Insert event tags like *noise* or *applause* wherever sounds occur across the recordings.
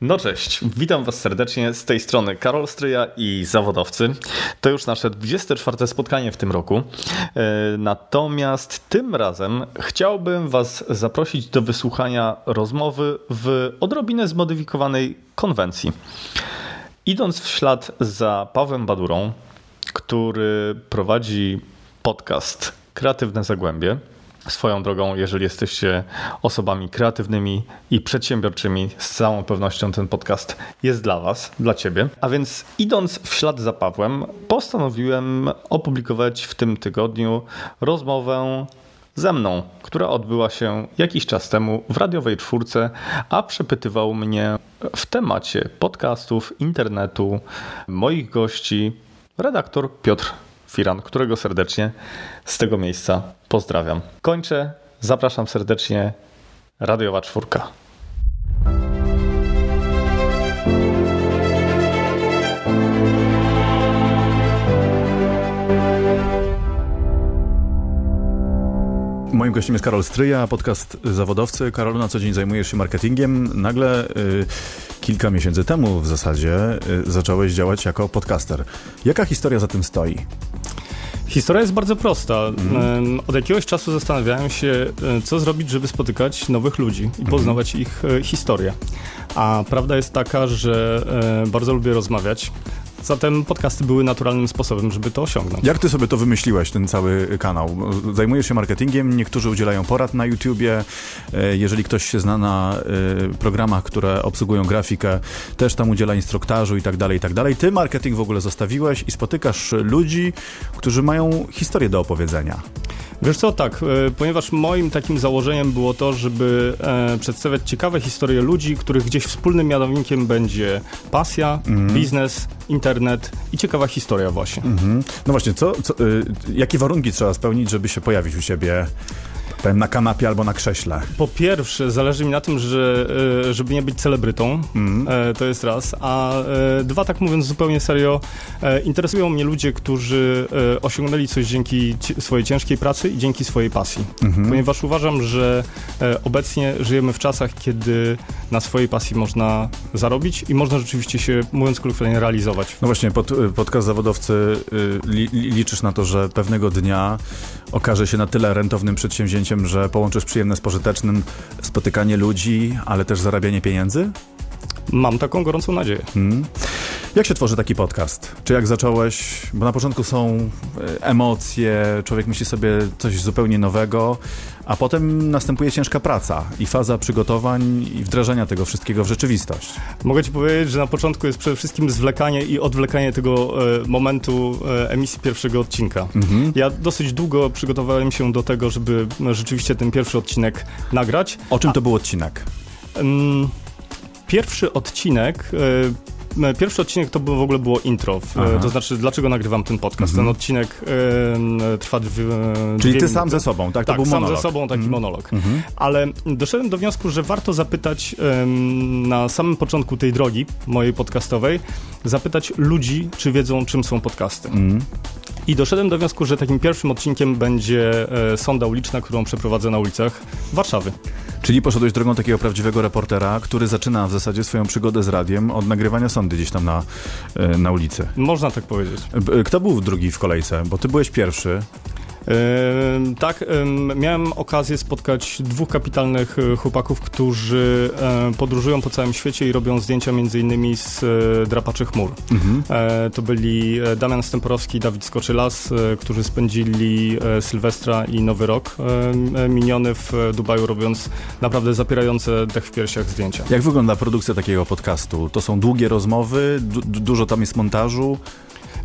No cześć, witam Was serdecznie z tej strony Karol Stryja i zawodowcy. To już nasze 24 spotkanie w tym roku. E, natomiast tym razem chciałbym Was zaprosić do wysłuchania rozmowy w odrobinę zmodyfikowanej konwencji. Idąc w ślad za Pawłem Badurą, który prowadzi podcast Kreatywne Zagłębie, Swoją drogą, jeżeli jesteście osobami kreatywnymi i przedsiębiorczymi, z całą pewnością ten podcast jest dla Was, dla Ciebie. A więc idąc w ślad za Pawłem, postanowiłem opublikować w tym tygodniu rozmowę ze mną, która odbyła się jakiś czas temu w radiowej czwórce, a przepytywał mnie w temacie podcastów, internetu, moich gości, redaktor Piotr Firan, którego serdecznie z tego miejsca pozdrawiam. Kończę. Zapraszam serdecznie. Radiowa czwórka. Moim gościem jest Karol Stryja, podcast zawodowcy. Karol, na co dzień zajmujesz się marketingiem. Nagle y, kilka miesięcy temu w zasadzie y, zacząłeś działać jako podcaster. Jaka historia za tym stoi? Historia jest bardzo prosta. Mhm. Od jakiegoś czasu zastanawiałem się, e, co zrobić, żeby spotykać nowych ludzi i mhm. poznawać ich e, historię. A prawda jest taka, że e, bardzo lubię rozmawiać. Zatem podcasty były naturalnym sposobem, żeby to osiągnąć. Jak ty sobie to wymyśliłeś, ten cały kanał? Zajmujesz się marketingiem, niektórzy udzielają porad na YouTubie. E, jeżeli ktoś się zna na e, programach, które obsługują grafikę, też tam udziela instruktażu i tak dalej, i tak dalej. Ty marketing w ogóle zostawiłeś i spotykasz ludzi, którzy mają historię do opowiedzenia. Wiesz co, tak, e, ponieważ moim takim założeniem było to, żeby e, przedstawiać ciekawe historie ludzi, których gdzieś wspólnym mianownikiem będzie pasja, mm. biznes, internet i ciekawa historia właśnie. Mm -hmm. No właśnie, co, co y, jakie warunki trzeba spełnić, żeby się pojawić u siebie Powiem na kanapie albo na krześle. Po pierwsze, zależy mi na tym, że, e, żeby nie być celebrytą, mm. to jest raz, a e, dwa, tak mówiąc zupełnie serio, interesują mnie ludzie, którzy osiągnęli coś dzięki swojej ciężkiej pracy i dzięki swojej pasji. Mm -hmm. Ponieważ uważam, że obecnie żyjemy w czasach, kiedy na swojej pasji można zarobić i można rzeczywiście się, mówiąc kolokwialnie, realizować. No właśnie, pod, podcast zawodowcy li, liczysz na to, że pewnego dnia okaże się na tyle rentownym przedsięwzięciem, że połączysz przyjemne z pożytecznym, spotykanie ludzi, ale też zarabianie pieniędzy? Mam taką gorącą nadzieję. Hmm. Jak się tworzy taki podcast? Czy jak zacząłeś, bo na początku są e, emocje, człowiek myśli sobie coś zupełnie nowego, a potem następuje ciężka praca i faza przygotowań i wdrażania tego wszystkiego w rzeczywistość. Mogę ci powiedzieć, że na początku jest przede wszystkim zwlekanie i odwlekanie tego e, momentu e, emisji pierwszego odcinka. Mhm. Ja dosyć długo przygotowałem się do tego, żeby no, rzeczywiście ten pierwszy odcinek nagrać. O czym to był odcinek? Mm, pierwszy odcinek e, Pierwszy odcinek to w ogóle było intro, w, to znaczy dlaczego nagrywam ten podcast. Mhm. Ten odcinek e, trwa dwie, Czyli ty minuty. sam ze sobą, tak? To tak, sam monolog. ze sobą taki mhm. monolog. Mhm. Ale doszedłem do wniosku, że warto zapytać e, na samym początku tej drogi mojej podcastowej, zapytać ludzi, czy wiedzą, czym są podcasty. I doszedłem do wniosku, że takim pierwszym odcinkiem będzie e, sonda uliczna, którą przeprowadzę na ulicach Warszawy. Czyli poszedłeś drogą takiego prawdziwego reportera, który zaczyna w zasadzie swoją przygodę z radiem od nagrywania sondy gdzieś tam na, e, na ulicy. Można tak powiedzieć. Kto był drugi w kolejce? Bo ty byłeś pierwszy. Tak, miałem okazję spotkać dwóch kapitalnych e, chłopaków, którzy podróżują po całym świecie i robią zdjęcia między innymi z e, drapaczy chmur. Mhm. E, to byli Damian Stęporowski i Dawid Skoczylas, którzy spędzili Sylwestra i Nowy Rok miniony w Dubaju, robiąc naprawdę zapierające dech w piersiach zdjęcia. Jak wygląda produkcja takiego podcastu? To są długie rozmowy, du dużo tam jest montażu?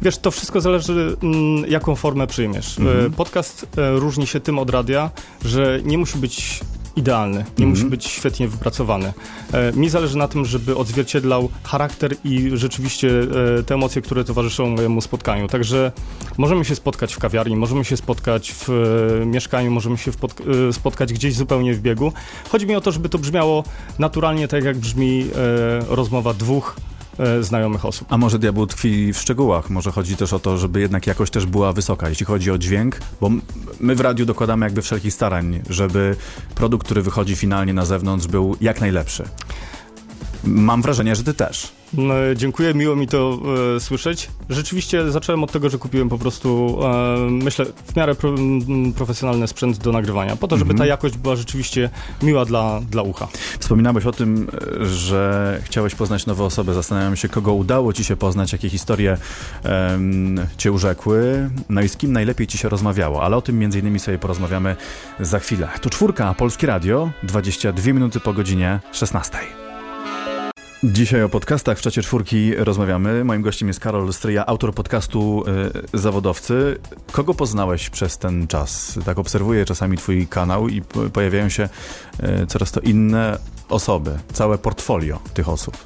Wiesz, to wszystko zależy, mm, jaką formę przyjmiesz. Mhm. E, podcast e, różni się tym od radia, że nie musi być idealny, nie mhm. musi być świetnie wypracowany. E, mi zależy na tym, żeby odzwierciedlał charakter i rzeczywiście te emocje, które towarzyszą mojemu spotkaniu. Także możemy się spotkać w kawiarni, możemy się spotkać w mieszkaniu, możemy się spotkać gdzieś zupełnie w biegu. Chodzi mi o to, żeby to brzmiało naturalnie, tak jak brzmi rozmowa dwóch znajomych osób. A może diabeł tkwi w szczegółach? Może chodzi też o to, żeby jednak jakość też była wysoka, jeśli chodzi o dźwięk? Bo my w radiu dokładamy jakby wszelkich starań, żeby produkt, który wychodzi finalnie na zewnątrz był jak najlepszy. Mam wrażenie, że ty też. No, dziękuję, miło mi to e, słyszeć. Rzeczywiście zacząłem od tego, że kupiłem po prostu, e, myślę, w miarę pro, profesjonalny sprzęt do nagrywania, po to, żeby ta jakość była rzeczywiście miła dla, dla ucha. Wspominałeś o tym, że chciałeś poznać nowe osoby. Zastanawiam się, kogo udało ci się poznać, jakie historie em, cię urzekły, no i z kim najlepiej ci się rozmawiało. Ale o tym między innymi sobie porozmawiamy za chwilę. Tu czwórka, Polskie Radio, 22 minuty po godzinie 16. Dzisiaj o podcastach w czacie czwórki rozmawiamy. Moim gościem jest Karol Stryja, autor podcastu y, Zawodowcy. Kogo poznałeś przez ten czas? Tak obserwuję czasami twój kanał i po- pojawiają się y, coraz to inne osoby, całe portfolio tych osób.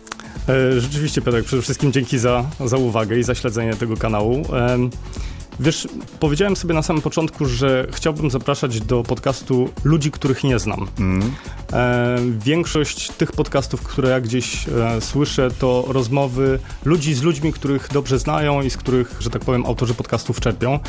E, Rzeczywiście, Piotrek, przede wszystkim dzięki za, za uwagę i za śledzenie tego kanału. Wiesz, powiedziałem sobie na samym początku, że chciałbym zapraszać do podcastu ludzi, których nie znam. Mm. E, większość tych podcastów, które ja gdzieś e, słyszę, to rozmowy ludzi z ludźmi, których dobrze znają i z których, że tak powiem, autorzy podcastów czerpią.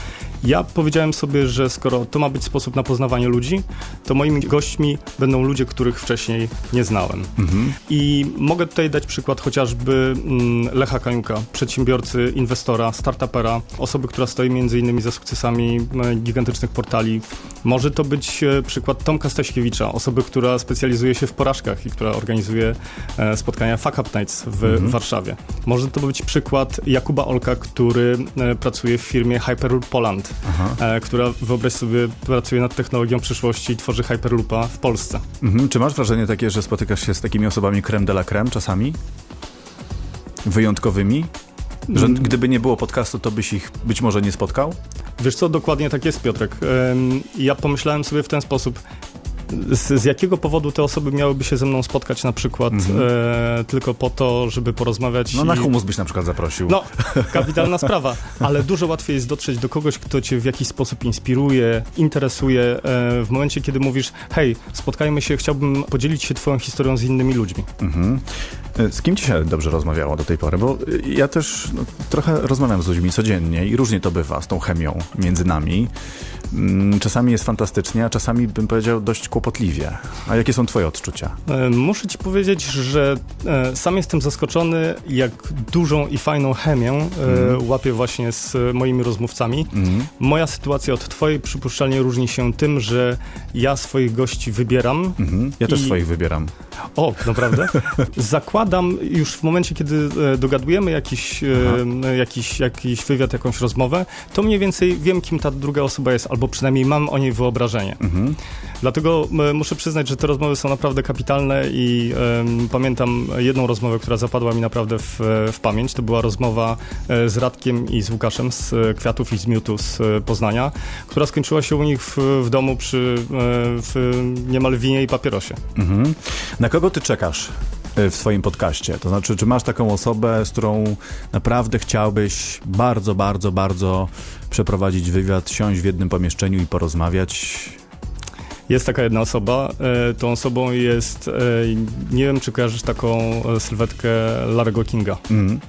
Ja powiedziałem sobie, że skoro to ma być sposób na poznawanie ludzi, to moimi gośćmi będą ludzie, których wcześniej nie znałem. Mhm. I mogę tutaj dać przykład chociażby mm, Lecha Kaniuka, przedsiębiorcy, inwestora, startupera, osoby, która stoi między innymi za sukcesami e, gigantycznych portali. Może to być e, przykład Tomka Staśkiewicza, osoby, która specjalizuje się w porażkach i która organizuje e, spotkania Fuck Up Nights w Warszawie. Może to być przykład Jakuba Olka, który e, pracuje w firmie Hyperloop Poland, e, która wyobraź sobie pracuje nad technologią przyszłości i tworzy Hyperloopa w Polsce. Mhm. Czy masz wrażenie takie, że spotykasz się z takimi osobami creme de la creme czasami? Wyjątkowymi? Że gdyby nie było podcastu, to byś ich być może nie spotkał? Wiesz co, dokładnie tak jest, Piotrek. Ja pomyślałem sobie w ten sposób, z, z jakiego powodu te osoby miałyby się ze mną spotkać na przykład e, tylko po to, żeby porozmawiać No na i... humus byś na przykład zaprosił. No, kapitalna sprawa, ale dużo łatwiej jest dotrzeć do kogoś, kto cię w jakiś sposób inspiruje, interesuje. E, w momencie, kiedy mówisz, hej, spotkajmy się, chciałbym podzielić się twoją historią z innymi ludźmi. Mhm. Z kim ci się dobrze rozmawiało do tej pory? Bo ja też no, trochę rozmawiam z ludźmi codziennie i różnie to bywa z tą chemią między nami. Mm, Czasami jest fantastycznie, a czasami bym powiedział dość kłopotliwie. A jakie są twoje odczucia? E, Muszę ci powiedzieć, że e, sam jestem zaskoczony, jak dużą i fajną chemię e, łapię właśnie z moimi rozmówcami. Mhm. Moja sytuacja od twojej przypuszczalnie różni się tym, że ja swoich gości wybieram. Mhm. Ja też I- swoich wybieram. O, naprawdę? *laughs* Zakładam już w momencie, kiedy dogadujemy jakiś, jakiś, jakiś wywiad, jakąś rozmowę, to mniej więcej wiem, kim ta druga osoba jest, albo przynajmniej mam o niej wyobrażenie. Mhm. Dlatego muszę przyznać, że te rozmowy są naprawdę kapitalne i em, pamiętam jedną rozmowę, która zapadła mi naprawdę w, w pamięć. To była rozmowa e, z Radkiem i z Łukaszem z e, Kwiatów i z Miutu z e, Poznania, która skończyła się u nich w, w domu przy w niemal winie i papierosie. Mhm. Na kogo ty czekasz y, w swoim podcaście? To znaczy, czy masz taką osobę, z którą naprawdę chciałbyś bardzo, bardzo, bardzo przeprowadzić wywiad, siąść w jednym pomieszczeniu i porozmawiać? Jest taka jedna osoba. E, tą osobą jest, e, nie wiem czy kojarzysz taką e, sylwetkę Larego Kinga. Mhm.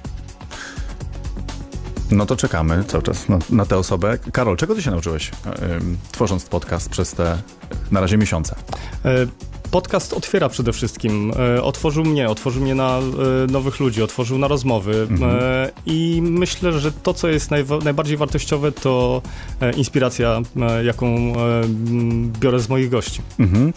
No to czekamy cały czas na, na tę osobę. Karol, czego ty się nauczyłeś, y, ym, tworząc podcast przez te na razie miesiące? Podcast otwiera przede wszystkim. E, Otworzył mnie, otworzył mnie na e, nowych ludzi, otworzył na rozmowy. E, I myślę, że to, co jest najwa- najbardziej wartościowe, to inspiracja, jaką biorę z moich gości. Mhm.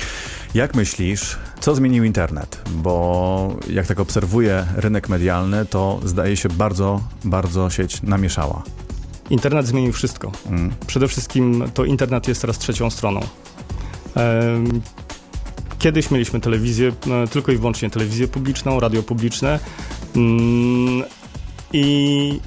Jak myślisz, co zmienił internet? Bo jak tak obserwuję rynek medialny, to zdaje się bardzo, bardzo sieć namieszała. Internet zmienił wszystko. Mm. Przede wszystkim to internet jest teraz trzecią stroną. Kiedyś mieliśmy telewizję, e, tylko i wyłącznie telewizję publiczną, radio publiczne mm, i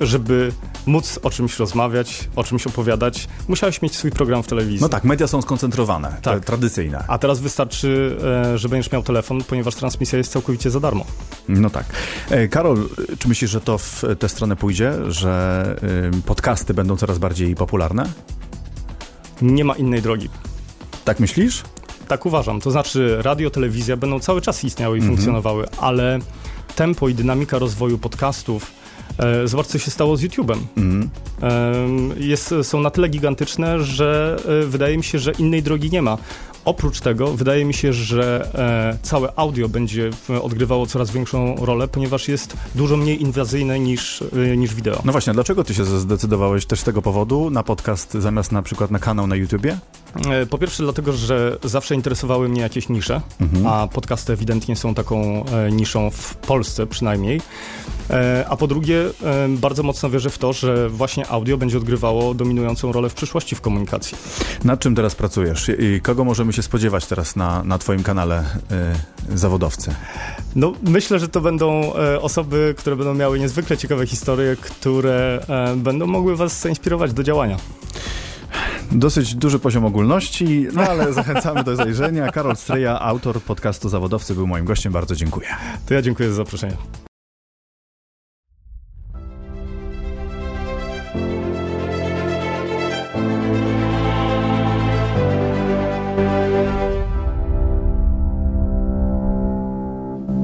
żeby móc o czymś rozmawiać, o czymś opowiadać, musiałeś mieć swój program w telewizji. No tak, media są skoncentrowane, Tak. tradycyjne. A teraz wystarczy, e, że będziesz miał telefon, ponieważ transmisja jest całkowicie za darmo. No tak. E, Karol, czy myślisz, że to w tę stronę pójdzie, że podcasty będą coraz bardziej popularne? Nie ma innej drogi. Tak myślisz? Tak uważam. To znaczy, radio, telewizja będą cały czas istniały i Mhm. funkcjonowały, ale tempo i dynamika rozwoju podcastów, e, zobacz, co się stało z YouTube'em. Mhm. Jest, są na tyle gigantyczne, że e, wydaje mi się, że innej drogi nie ma. Oprócz tego wydaje mi się, że e, całe audio będzie odgrywało coraz większą rolę, ponieważ jest dużo mniej inwazyjne niż, e, niż wideo. No właśnie, dlaczego ty się zdecydowałeś też z tego powodu na podcast zamiast na przykład na kanał na YouTubie? Po pierwsze dlatego, że zawsze interesowały mnie jakieś nisze, mhm. a podcasty ewidentnie są taką niszą w Polsce przynajmniej. A po drugie, bardzo mocno wierzę w to, że właśnie audio będzie odgrywało dominującą rolę w przyszłości w komunikacji. Nad czym teraz pracujesz i kogo możemy się spodziewać teraz na, na Twoim kanale y, zawodowcy? No, myślę, że to będą osoby, które będą miały niezwykle ciekawe historie, które będą mogły Was zainspirować do działania. Dosyć duży poziom ogólności, no ale *laughs* zachęcamy do zajrzenia. Karol Stryja, autor podcastu Zawodowcy, był moim gościem. Bardzo dziękuję. To ja dziękuję za zaproszenie.